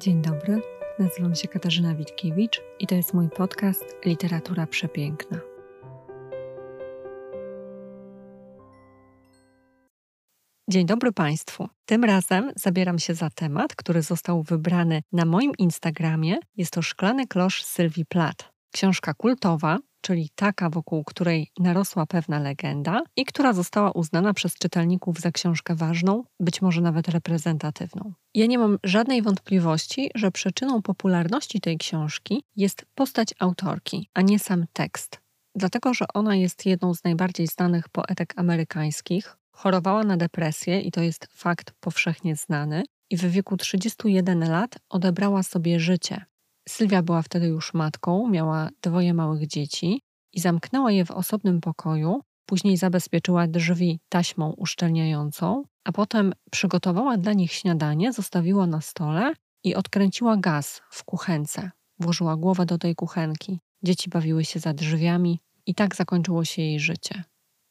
Dzień dobry, nazywam się Katarzyna Witkiewicz i to jest mój podcast Literatura Przepiękna. Dzień dobry Państwu. Tym razem zabieram się za temat, który został wybrany na moim Instagramie. Jest to Szklany klosz Sylwii Plath. Książka kultowa, czyli taka, wokół której narosła pewna legenda i która została uznana przez czytelników za książkę ważną, być może nawet reprezentatywną. Ja nie mam żadnej wątpliwości, że przyczyną popularności tej książki jest postać autorki, a nie sam tekst. Dlatego, że ona jest jedną z najbardziej znanych poetek amerykańskich, chorowała na depresję i to jest fakt powszechnie znany, i w wieku 31 lat odebrała sobie życie. Sylwia była wtedy już matką, miała dwoje małych dzieci i zamknęła je w osobnym pokoju. Później zabezpieczyła drzwi taśmą uszczelniającą, a potem przygotowała dla nich śniadanie, zostawiła na stole i odkręciła gaz w kuchence. Włożyła głowę do tej kuchenki. Dzieci bawiły się za drzwiami i tak zakończyło się jej życie.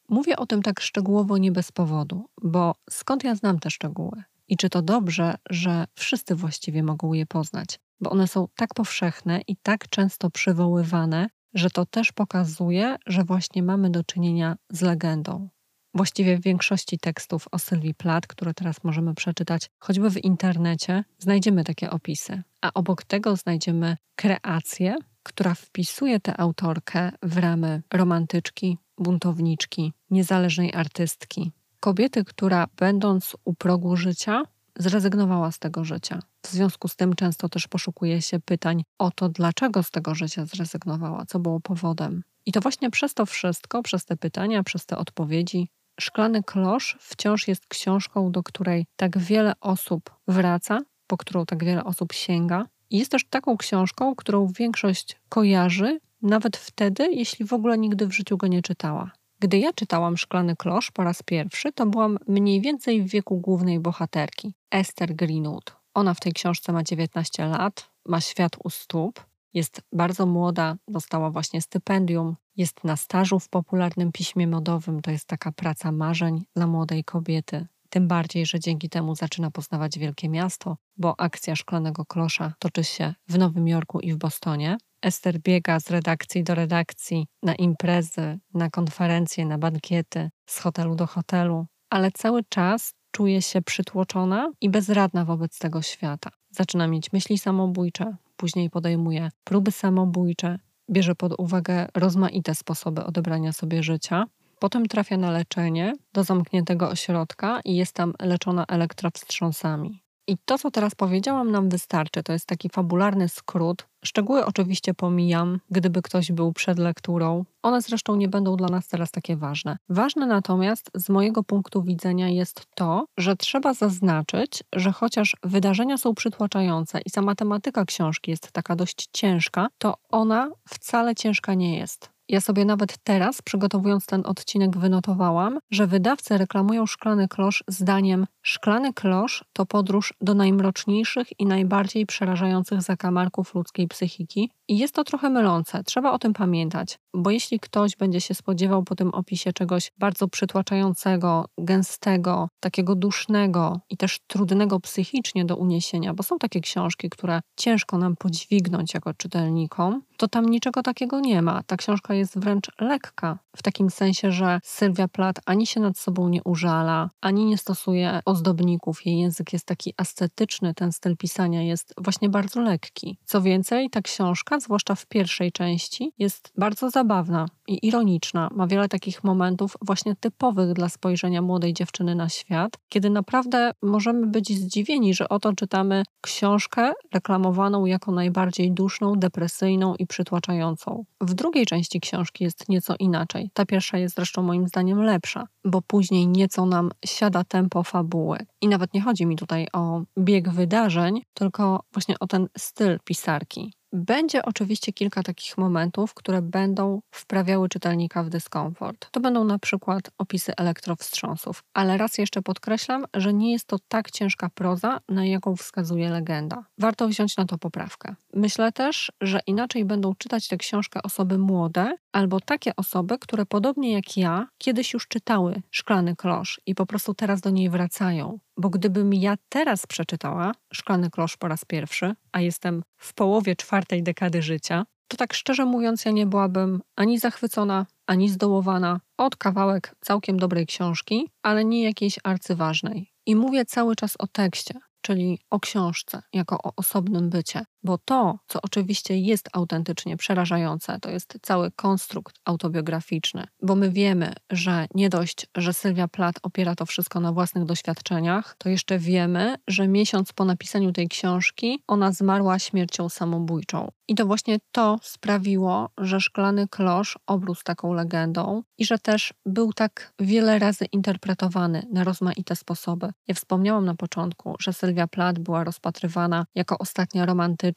Mówię o tym tak szczegółowo nie bez powodu, bo skąd ja znam te szczegóły? I czy to dobrze, że wszyscy właściwie mogą je poznać? Bo one są tak powszechne i tak często przywoływane, że to też pokazuje, że właśnie mamy do czynienia z legendą. Właściwie w większości tekstów o Sylwii Plath, które teraz możemy przeczytać choćby w internecie, znajdziemy takie opisy. A obok tego znajdziemy kreację, która wpisuje tę autorkę w ramy romantyczki, buntowniczki, niezależnej artystki. Kobiety, która będąc u progu życia, zrezygnowała z tego życia. W związku z tym często też poszukuje się pytań o to, dlaczego z tego życia zrezygnowała, co było powodem. I to właśnie przez to wszystko, przez te pytania, przez te odpowiedzi, Szklany Klosz wciąż jest książką, do której tak wiele osób wraca, po którą tak wiele osób sięga. I jest też taką książką, którą większość kojarzy, nawet wtedy, jeśli w ogóle nigdy w życiu go nie czytała. Gdy ja czytałam Szklany Klosz po raz pierwszy, to byłam mniej więcej w wieku głównej bohaterki, Esther Greenwood. Ona w tej książce ma 19 lat, ma świat u stóp, jest bardzo młoda, dostała właśnie stypendium, jest na stażu w popularnym piśmie modowym. To jest taka praca marzeń dla młodej kobiety. Tym bardziej, że dzięki temu zaczyna poznawać wielkie miasto, bo akcja Szklanego Klosza toczy się w Nowym Jorku i w Bostonie. Ester biega z redakcji do redakcji, na imprezy, na konferencje, na bankiety, z hotelu do hotelu, ale cały czas czuje się przytłoczona i bezradna wobec tego świata. Zaczyna mieć myśli samobójcze, później podejmuje próby samobójcze, bierze pod uwagę rozmaite sposoby odebrania sobie życia. Potem trafia na leczenie do zamkniętego ośrodka i jest tam leczona elektrowstrząsami. I to, co teraz powiedziałam, nam wystarczy. To jest taki fabularny skrót. Szczegóły oczywiście pomijam, gdyby ktoś był przed lekturą. One zresztą nie będą dla nas teraz takie ważne. Ważne natomiast z mojego punktu widzenia jest to, że trzeba zaznaczyć, że chociaż wydarzenia są przytłaczające i sama tematyka książki jest taka dość ciężka, to ona wcale ciężka nie jest. Ja sobie nawet teraz, przygotowując ten odcinek, wynotowałam, że wydawcy reklamują Szklany Klosz zdaniem Szklany Klosz to podróż do najmroczniejszych i najbardziej przerażających zakamarków ludzkiej psychiki i jest to trochę mylące. Trzeba o tym pamiętać, bo jeśli ktoś będzie się spodziewał po tym opisie czegoś bardzo przytłaczającego, gęstego, takiego dusznego i też trudnego psychicznie do uniesienia, bo są takie książki, które ciężko nam podźwignąć jako czytelnikom, to tam niczego takiego nie ma. Ta książka jest wręcz lekka, w takim sensie, że Sylwia Plath ani się nad sobą nie użala, ani nie stosuje ozdobników. Jej język jest taki ascetyczny, ten styl pisania jest właśnie bardzo lekki. Co więcej, ta książka, zwłaszcza w pierwszej części, jest bardzo zabawna i ironiczna. Ma wiele takich momentów właśnie typowych dla spojrzenia młodej dziewczyny na świat, kiedy naprawdę możemy być zdziwieni, że oto czytamy książkę reklamowaną jako najbardziej duszną, depresyjną i przytłaczającą. W drugiej części książki jest nieco inaczej. Ta pierwsza jest zresztą moim zdaniem lepsza, bo później nieco nam siada tempo fabuły. I nawet nie chodzi mi tutaj o bieg wydarzeń, tylko właśnie o ten styl pisarki. Będzie oczywiście kilka takich momentów, które będą wprawiały czytelnika w dyskomfort. To będą na przykład opisy elektrowstrząsów, ale raz jeszcze podkreślam, że nie jest to tak ciężka proza, na jaką wskazuje legenda. Warto wziąć na to poprawkę. Myślę też, że inaczej będą czytać tę książkę osoby młode albo takie osoby, które podobnie jak ja kiedyś już czytały Szklany Klosz i po prostu teraz do niej wracają. Bo gdybym ja teraz przeczytała Szklany Klosz po raz pierwszy, a jestem w połowie czwartej dekady życia, to tak szczerze mówiąc, ja nie byłabym ani zachwycona, ani zdołowana od kawałek całkiem dobrej książki, ale nie jakiejś arcyważnej. I mówię cały czas o tekście, czyli o książce, jako o osobnym bycie. Bo to, co oczywiście jest autentycznie przerażające, to jest cały konstrukt autobiograficzny, bo my wiemy, że nie dość, że Sylwia Plath opiera to wszystko na własnych doświadczeniach, to jeszcze wiemy, że miesiąc po napisaniu tej książki ona zmarła śmiercią samobójczą. I to właśnie to sprawiło, że Szklany Klosz obrósł taką legendą i że też był tak wiele razy interpretowany na rozmaite sposoby. Ja wspomniałam na początku, że Sylwia Plath była rozpatrywana jako ostatnia romantyczna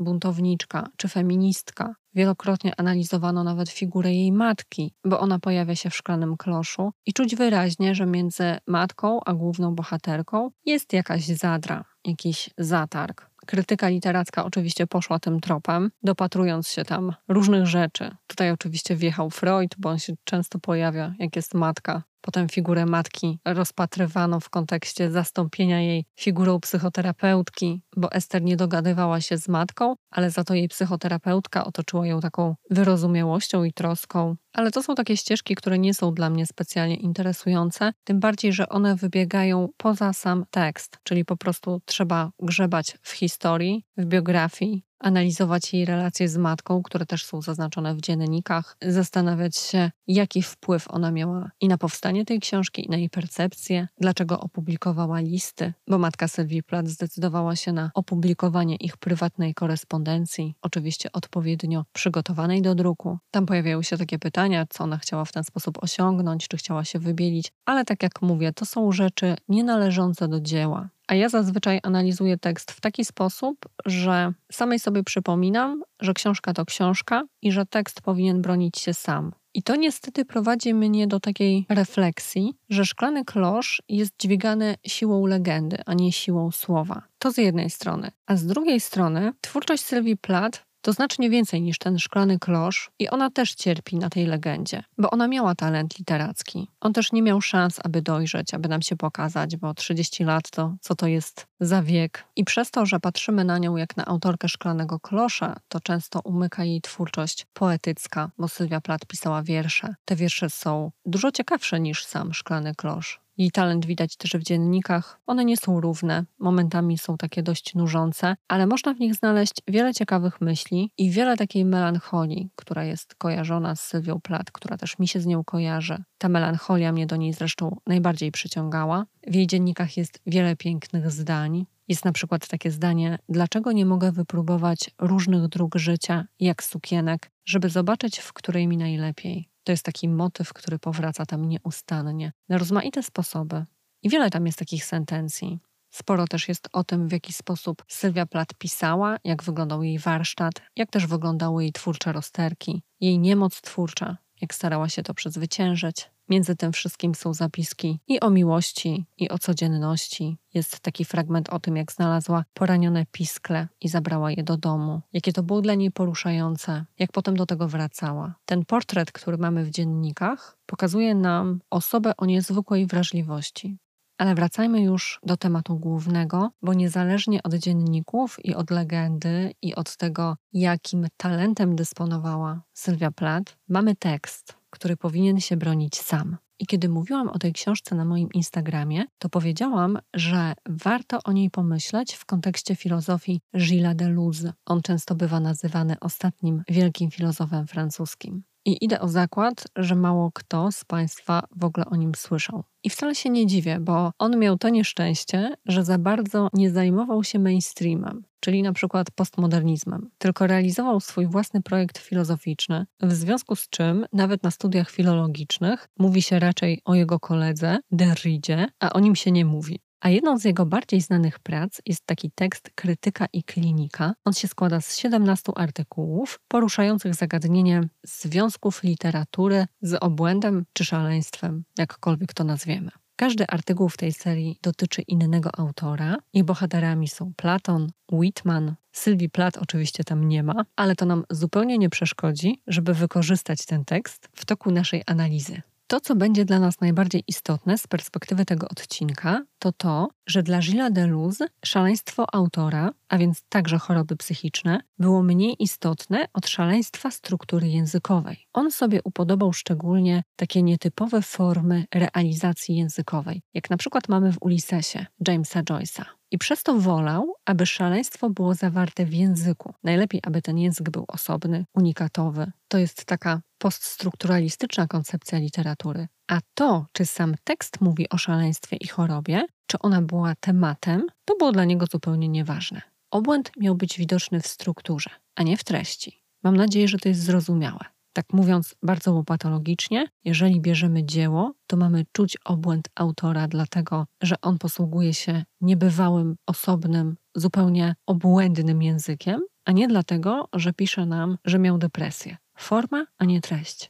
buntowniczka czy feministka. Wielokrotnie analizowano nawet figurę jej matki, bo ona pojawia się w szklanym kloszu i czuć wyraźnie, że między matką a główną bohaterką jest jakaś zadra, jakiś zatarg. Krytyka literacka oczywiście poszła tym tropem, dopatrując się tam różnych rzeczy. Tutaj oczywiście wjechał Freud, bo on się często pojawia, jak jest matka Potem figurę matki rozpatrywano w kontekście zastąpienia jej figurą psychoterapeutki, bo Ester nie dogadywała się z matką, ale za to jej psychoterapeutka otoczyła ją taką wyrozumiałością i troską. Ale to są takie ścieżki, które nie są dla mnie specjalnie interesujące, tym bardziej, że one wybiegają poza sam tekst, czyli po prostu trzeba grzebać w historii, w biografii, analizować jej relacje z matką, które też są zaznaczone w dziennikach, zastanawiać się, jaki wpływ ona miała i na powstanie tej książki, i na jej percepcję, dlaczego opublikowała listy, bo matka Sylwii Plath zdecydowała się na opublikowanie ich prywatnej korespondencji, oczywiście odpowiednio przygotowanej do druku. Tam pojawiają się takie pytania, co ona chciała w ten sposób osiągnąć, czy chciała się wybielić, ale tak jak mówię, to są rzeczy nienależące do dzieła. A ja zazwyczaj analizuję tekst w taki sposób, że samej sobie przypominam, że książka to książka i że tekst powinien bronić się sam. I to niestety prowadzi mnie do takiej refleksji, że szklany klosz jest dźwigany siłą legendy, a nie siłą słowa. To z jednej strony. A z drugiej strony twórczość Sylwii Plath to znacznie więcej niż ten szklany klosz i ona też cierpi na tej legendzie, bo ona miała talent literacki. On też nie miał szans, aby dojrzeć, aby nam się pokazać, bo 30 lat to co to jest za wiek. I przez to, że patrzymy na nią jak na autorkę szklanego klosza, to często umyka jej twórczość poetycka, bo Sylwia Plath pisała wiersze. Te wiersze są dużo ciekawsze niż sam szklany klosz. Jej talent widać też w dziennikach. One nie są równe, momentami są takie dość nużące, ale można w nich znaleźć wiele ciekawych myśli i wiele takiej melancholii, która jest kojarzona z Sylwią Plath, która też mi się z nią kojarzy. Ta melancholia mnie do niej zresztą najbardziej przyciągała. W jej dziennikach jest wiele pięknych zdań. Jest na przykład takie zdanie: Dlaczego nie mogę wypróbować różnych dróg życia, jak sukienek, żeby zobaczyć, w której mi najlepiej? To jest taki motyw, który powraca tam nieustannie, na rozmaite sposoby. I wiele tam jest takich sentencji. Sporo też jest o tym, w jaki sposób Sylwia Plath pisała, jak wyglądał jej warsztat, jak też wyglądały jej twórcze rozterki, jej niemoc twórcza, jak starała się to przezwyciężyć. Między tym wszystkim są zapiski i o miłości, i o codzienności. Jest taki fragment o tym, jak znalazła poranione piskle i zabrała je do domu. Jakie to było dla niej poruszające, jak potem do tego wracała. Ten portret, który mamy w dziennikach, pokazuje nam osobę o niezwykłej wrażliwości. Ale wracajmy już do tematu głównego, bo niezależnie od dzienników i od legendy i od tego, jakim talentem dysponowała Sylwia Plath, mamy tekst, który powinien się bronić sam. I kiedy mówiłam o tej książce na moim Instagramie, to powiedziałam, że warto o niej pomyśleć w kontekście filozofii Gilles Deleuze. On często bywa nazywany ostatnim wielkim filozofem francuskim. I idę o zakład, że mało kto z Państwa w ogóle o nim słyszał. I wcale się nie dziwię, bo on miał to nieszczęście, że za bardzo nie zajmował się mainstreamem, czyli na przykład postmodernizmem, tylko realizował swój własny projekt filozoficzny, w związku z czym nawet na studiach filologicznych mówi się raczej o jego koledze, Derridzie, a o nim się nie mówi. A jedną z jego bardziej znanych prac jest taki tekst Krytyka i klinika. On się składa z 17 artykułów poruszających zagadnienie związków literatury z obłędem czy szaleństwem, jakkolwiek to nazwiemy. Każdy artykuł w tej serii dotyczy innego autora i bohaterami są Platon, Whitman, Sylwii Plath oczywiście tam nie ma, ale to nam zupełnie nie przeszkodzi, żeby wykorzystać ten tekst w toku naszej analizy. To, co będzie dla nas najbardziej istotne z perspektywy tego odcinka, to to, że dla Gilles Deleuze szaleństwo autora, a więc także choroby psychiczne, było mniej istotne od szaleństwa struktury językowej. On sobie upodobał szczególnie takie nietypowe formy realizacji językowej, jak na przykład mamy w Ulisesie Jamesa Joyce'a. I przez to wolał, aby szaleństwo było zawarte w języku. Najlepiej, aby ten język był osobny, unikatowy. To jest taka poststrukturalistyczna koncepcja literatury. A to, czy sam tekst mówi o szaleństwie i chorobie, czy ona była tematem, to było dla niego zupełnie nieważne. Obłęd miał być widoczny w strukturze, a nie w treści. Mam nadzieję, że to jest zrozumiałe. Tak mówiąc bardzo łopatologicznie, jeżeli bierzemy dzieło, to mamy czuć obłęd autora, dlatego że on posługuje się niebywałym, osobnym, zupełnie obłędnym językiem, a nie dlatego, że pisze nam, że miał depresję. Forma, a nie treść.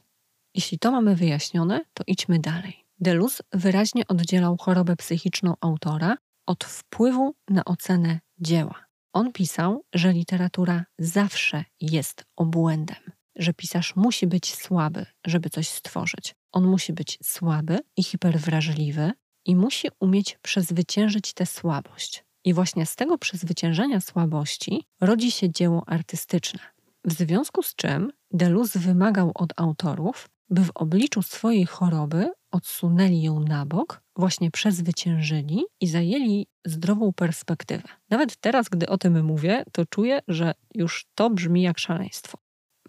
Jeśli to mamy wyjaśnione, to idźmy dalej. Deluz wyraźnie oddzielał chorobę psychiczną autora od wpływu na ocenę dzieła. On pisał, że literatura zawsze jest obłędem że pisarz musi być słaby, żeby coś stworzyć. On musi być słaby i hiperwrażliwy i musi umieć przezwyciężyć tę słabość. I właśnie z tego przezwyciężenia słabości rodzi się dzieło artystyczne. W związku z czym Deleuze wymagał od autorów, by w obliczu swojej choroby odsunęli ją na bok, właśnie przezwyciężyli i zajęli zdrową perspektywę. Nawet teraz, gdy o tym mówię, to czuję, że już to brzmi jak szaleństwo.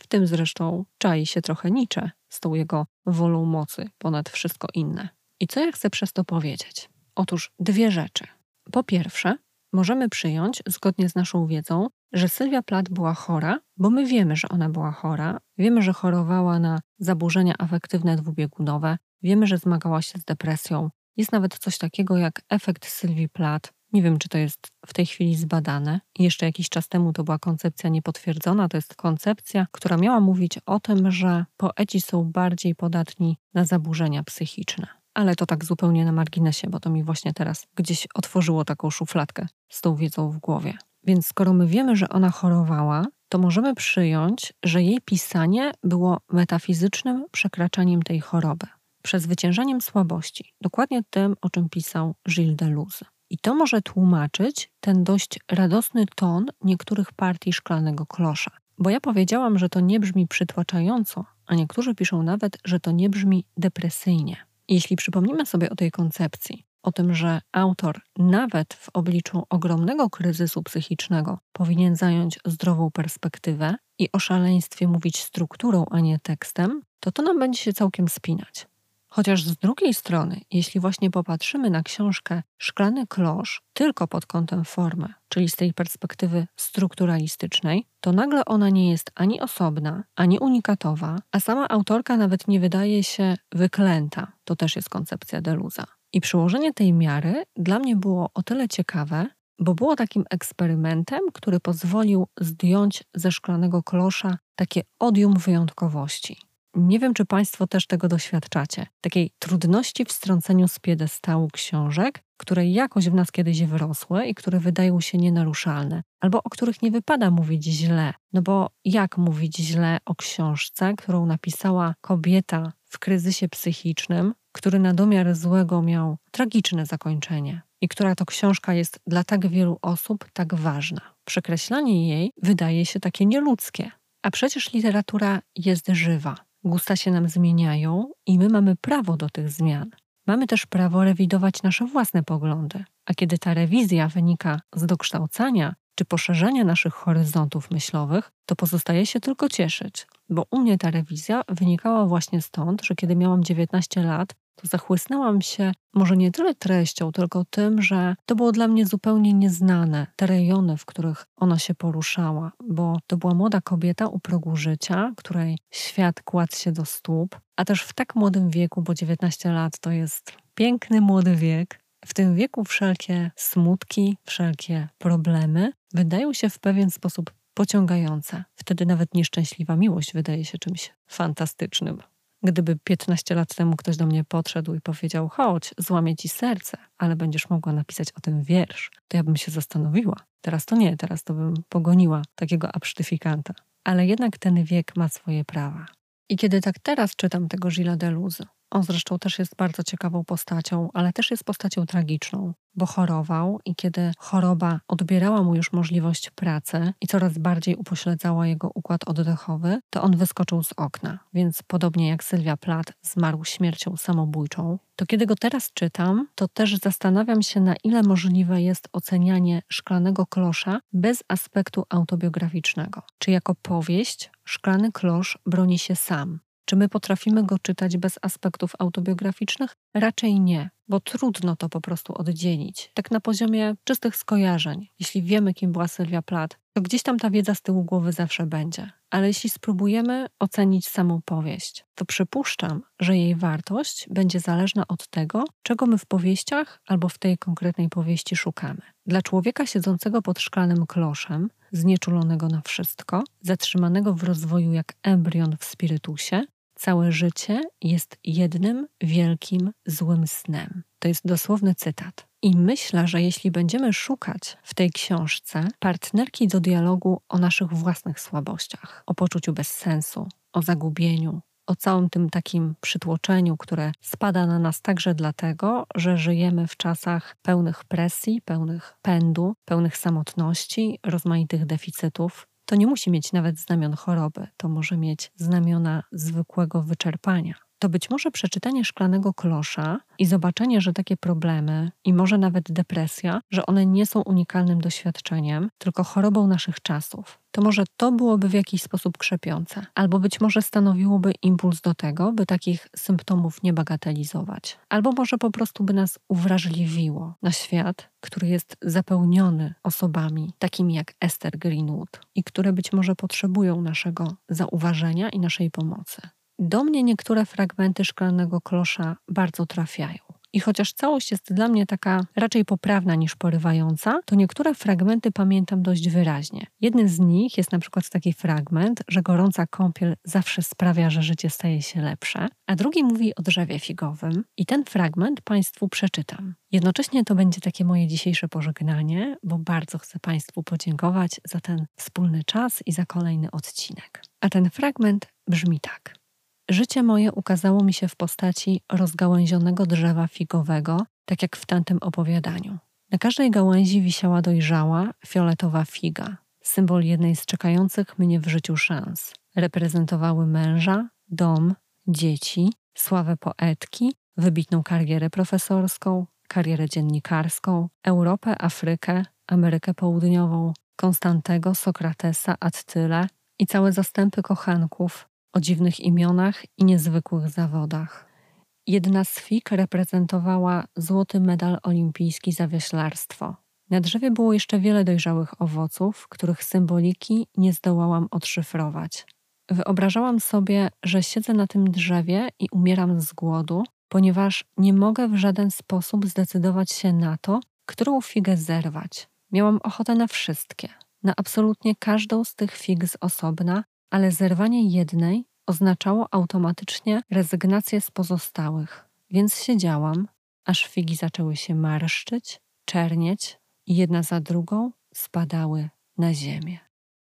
W tym zresztą czai się trochę Nietzsche z tą jego wolą mocy ponad wszystko inne. I co ja chcę przez to powiedzieć? Otóż dwie rzeczy. Po pierwsze, możemy przyjąć, zgodnie z naszą wiedzą, że Sylwia Plath była chora, bo my wiemy, że ona była chora, wiemy, że chorowała na zaburzenia afektywne dwubiegunowe, wiemy, że zmagała się z depresją. Jest nawet coś takiego jak efekt Sylwii Plath, nie wiem, czy to jest w tej chwili zbadane. Jeszcze jakiś czas temu to była koncepcja niepotwierdzona. To jest koncepcja, która miała mówić o tym, że poeci są bardziej podatni na zaburzenia psychiczne. Ale to tak zupełnie na marginesie, bo to mi właśnie teraz gdzieś otworzyło taką szufladkę z tą wiedzą w głowie. Więc skoro my wiemy, że ona chorowała, to możemy przyjąć, że jej pisanie było metafizycznym przekraczaniem tej choroby, przezwyciężaniem słabości, dokładnie tym, o czym pisał Gilles Deleuze. I to może tłumaczyć ten dość radosny ton niektórych partii szklanego klosza. Bo ja powiedziałam, że to nie brzmi przytłaczająco, a niektórzy piszą nawet, że to nie brzmi depresyjnie. Jeśli przypomnimy sobie o tej koncepcji, o tym, że autor nawet w obliczu ogromnego kryzysu psychicznego powinien zająć zdrową perspektywę i o szaleństwie mówić strukturą, a nie tekstem, to to nam będzie się całkiem spinać. Chociaż z drugiej strony, jeśli właśnie popatrzymy na książkę Szklany Klosz tylko pod kątem formy, czyli z tej perspektywy strukturalistycznej, to nagle ona nie jest ani osobna, ani unikatowa, a sama autorka nawet nie wydaje się wyklęta. To też jest koncepcja Deluza. I przyłożenie tej miary dla mnie było o tyle ciekawe, bo było takim eksperymentem, który pozwolił zdjąć ze szklanego klosza takie odium wyjątkowości. Nie wiem, czy Państwo też tego doświadczacie. Takiej trudności w strąceniu z piedestału książek, które jakoś w nas kiedyś wyrosły i które wydają się nienaruszalne, albo o których nie wypada mówić źle. No bo jak mówić źle o książce, którą napisała kobieta w kryzysie psychicznym, który na domiar złego miał tragiczne zakończenie i która to książka jest dla tak wielu osób tak ważna. Przekreślanie jej wydaje się takie nieludzkie. A przecież literatura jest żywa. Gusta się nam zmieniają i my mamy prawo do tych zmian. Mamy też prawo rewidować nasze własne poglądy. A kiedy ta rewizja wynika z dokształcania czy poszerzania naszych horyzontów myślowych, to pozostaje się tylko cieszyć, bo u mnie ta rewizja wynikała właśnie stąd, że kiedy miałam 19 lat, to zachłysnęłam się może nie tyle treścią, tylko tym, że to było dla mnie zupełnie nieznane, te rejony, w których ona się poruszała, bo to była młoda kobieta u progu życia, której świat kładł się do stóp, a też w tak młodym wieku, bo 19 lat to jest piękny młody wiek, W tym wieku wszelkie smutki, wszelkie problemy wydają się w pewien sposób pociągające. Wtedy nawet nieszczęśliwa miłość wydaje się czymś fantastycznym. Gdyby 15 lat temu ktoś do mnie podszedł i powiedział: Chodź, złamię ci serce, ale będziesz mogła napisać o tym wiersz, to ja bym się zastanowiła. Teraz to nie, teraz to bym pogoniła takiego absztyfikanta. Ale jednak ten wiek ma swoje prawa. I kiedy tak teraz czytam tego Gilles Deleuze, on zresztą też jest bardzo ciekawą postacią, ale też jest postacią tragiczną, bo chorował i kiedy choroba odbierała mu już możliwość pracy i coraz bardziej upośledzała jego układ oddechowy, to on wyskoczył z okna. Więc podobnie jak Sylwia Plath zmarł śmiercią samobójczą, to kiedy go teraz czytam, to też zastanawiam się, na ile możliwe jest ocenianie szklanego klosza bez aspektu autobiograficznego. Czy jako powieść szklany klosz broni się sam, czy my potrafimy go czytać bez aspektów autobiograficznych? Raczej nie, bo trudno to po prostu oddzielić. Tak na poziomie czystych skojarzeń. Jeśli wiemy, kim była Sylwia Plath, to gdzieś tam ta wiedza z tyłu głowy zawsze będzie. Ale jeśli spróbujemy ocenić samą powieść, to przypuszczam, że jej wartość będzie zależna od tego, czego my w powieściach albo w tej konkretnej powieści szukamy. Dla człowieka siedzącego pod szklanym kloszem, znieczulonego na wszystko, zatrzymanego w rozwoju jak embrion w spirytusie, Całe życie jest jednym wielkim złym snem. To jest dosłowny cytat. I myślę, że jeśli będziemy szukać w tej książce partnerki do dialogu o naszych własnych słabościach, o poczuciu bezsensu, o zagubieniu, o całym tym takim przytłoczeniu, które spada na nas także dlatego, że żyjemy w czasach pełnych presji, pełnych pędu, pełnych samotności, rozmaitych deficytów, to nie musi mieć nawet znamion choroby, to może mieć znamiona zwykłego wyczerpania. To być może przeczytanie szklanego klosza i zobaczenie, że takie problemy i może nawet depresja, że one nie są unikalnym doświadczeniem, tylko chorobą naszych czasów. To może to byłoby w jakiś sposób krzepiące, albo być może stanowiłoby impuls do tego, by takich symptomów nie bagatelizować, albo może po prostu by nas uwrażliwiło na świat, który jest zapełniony osobami takimi jak Esther Greenwood i które być może potrzebują naszego zauważenia i naszej pomocy. Do mnie niektóre fragmenty szklanego klosza bardzo trafiają. I chociaż całość jest dla mnie taka raczej poprawna niż porywająca, to niektóre fragmenty pamiętam dość wyraźnie. Jednym z nich jest na przykład taki fragment, że gorąca kąpiel zawsze sprawia, że życie staje się lepsze, a drugi mówi o drzewie figowym i ten fragment Państwu przeczytam. Jednocześnie to będzie takie moje dzisiejsze pożegnanie, bo bardzo chcę Państwu podziękować za ten wspólny czas i za kolejny odcinek. A ten fragment brzmi tak. Życie moje ukazało mi się w postaci rozgałęzionego drzewa figowego, tak jak w tamtym opowiadaniu. Na każdej gałęzi wisiała dojrzała, fioletowa figa, symbol jednej z czekających mnie w życiu szans. Reprezentowały męża, dom, dzieci, sławę poetki, wybitną karierę profesorską, karierę dziennikarską, Europę, Afrykę, Amerykę Południową, Konstantego, Sokratesa, Attylę i całe zastępy kochanków, o dziwnych imionach i niezwykłych zawodach. Jedna z fig reprezentowała złoty medal olimpijski za wioślarstwo. Na drzewie było jeszcze wiele dojrzałych owoców, których symboliki nie zdołałam odszyfrować. Wyobrażałam sobie, że siedzę na tym drzewie i umieram z głodu, ponieważ nie mogę w żaden sposób zdecydować się na to, którą figę zerwać. Miałam ochotę na wszystkie, na absolutnie każdą z tych fig z osobna, ale zerwanie jednej oznaczało automatycznie rezygnację z pozostałych, więc siedziałam, aż figi zaczęły się marszczyć, czernieć i jedna za drugą spadały na ziemię.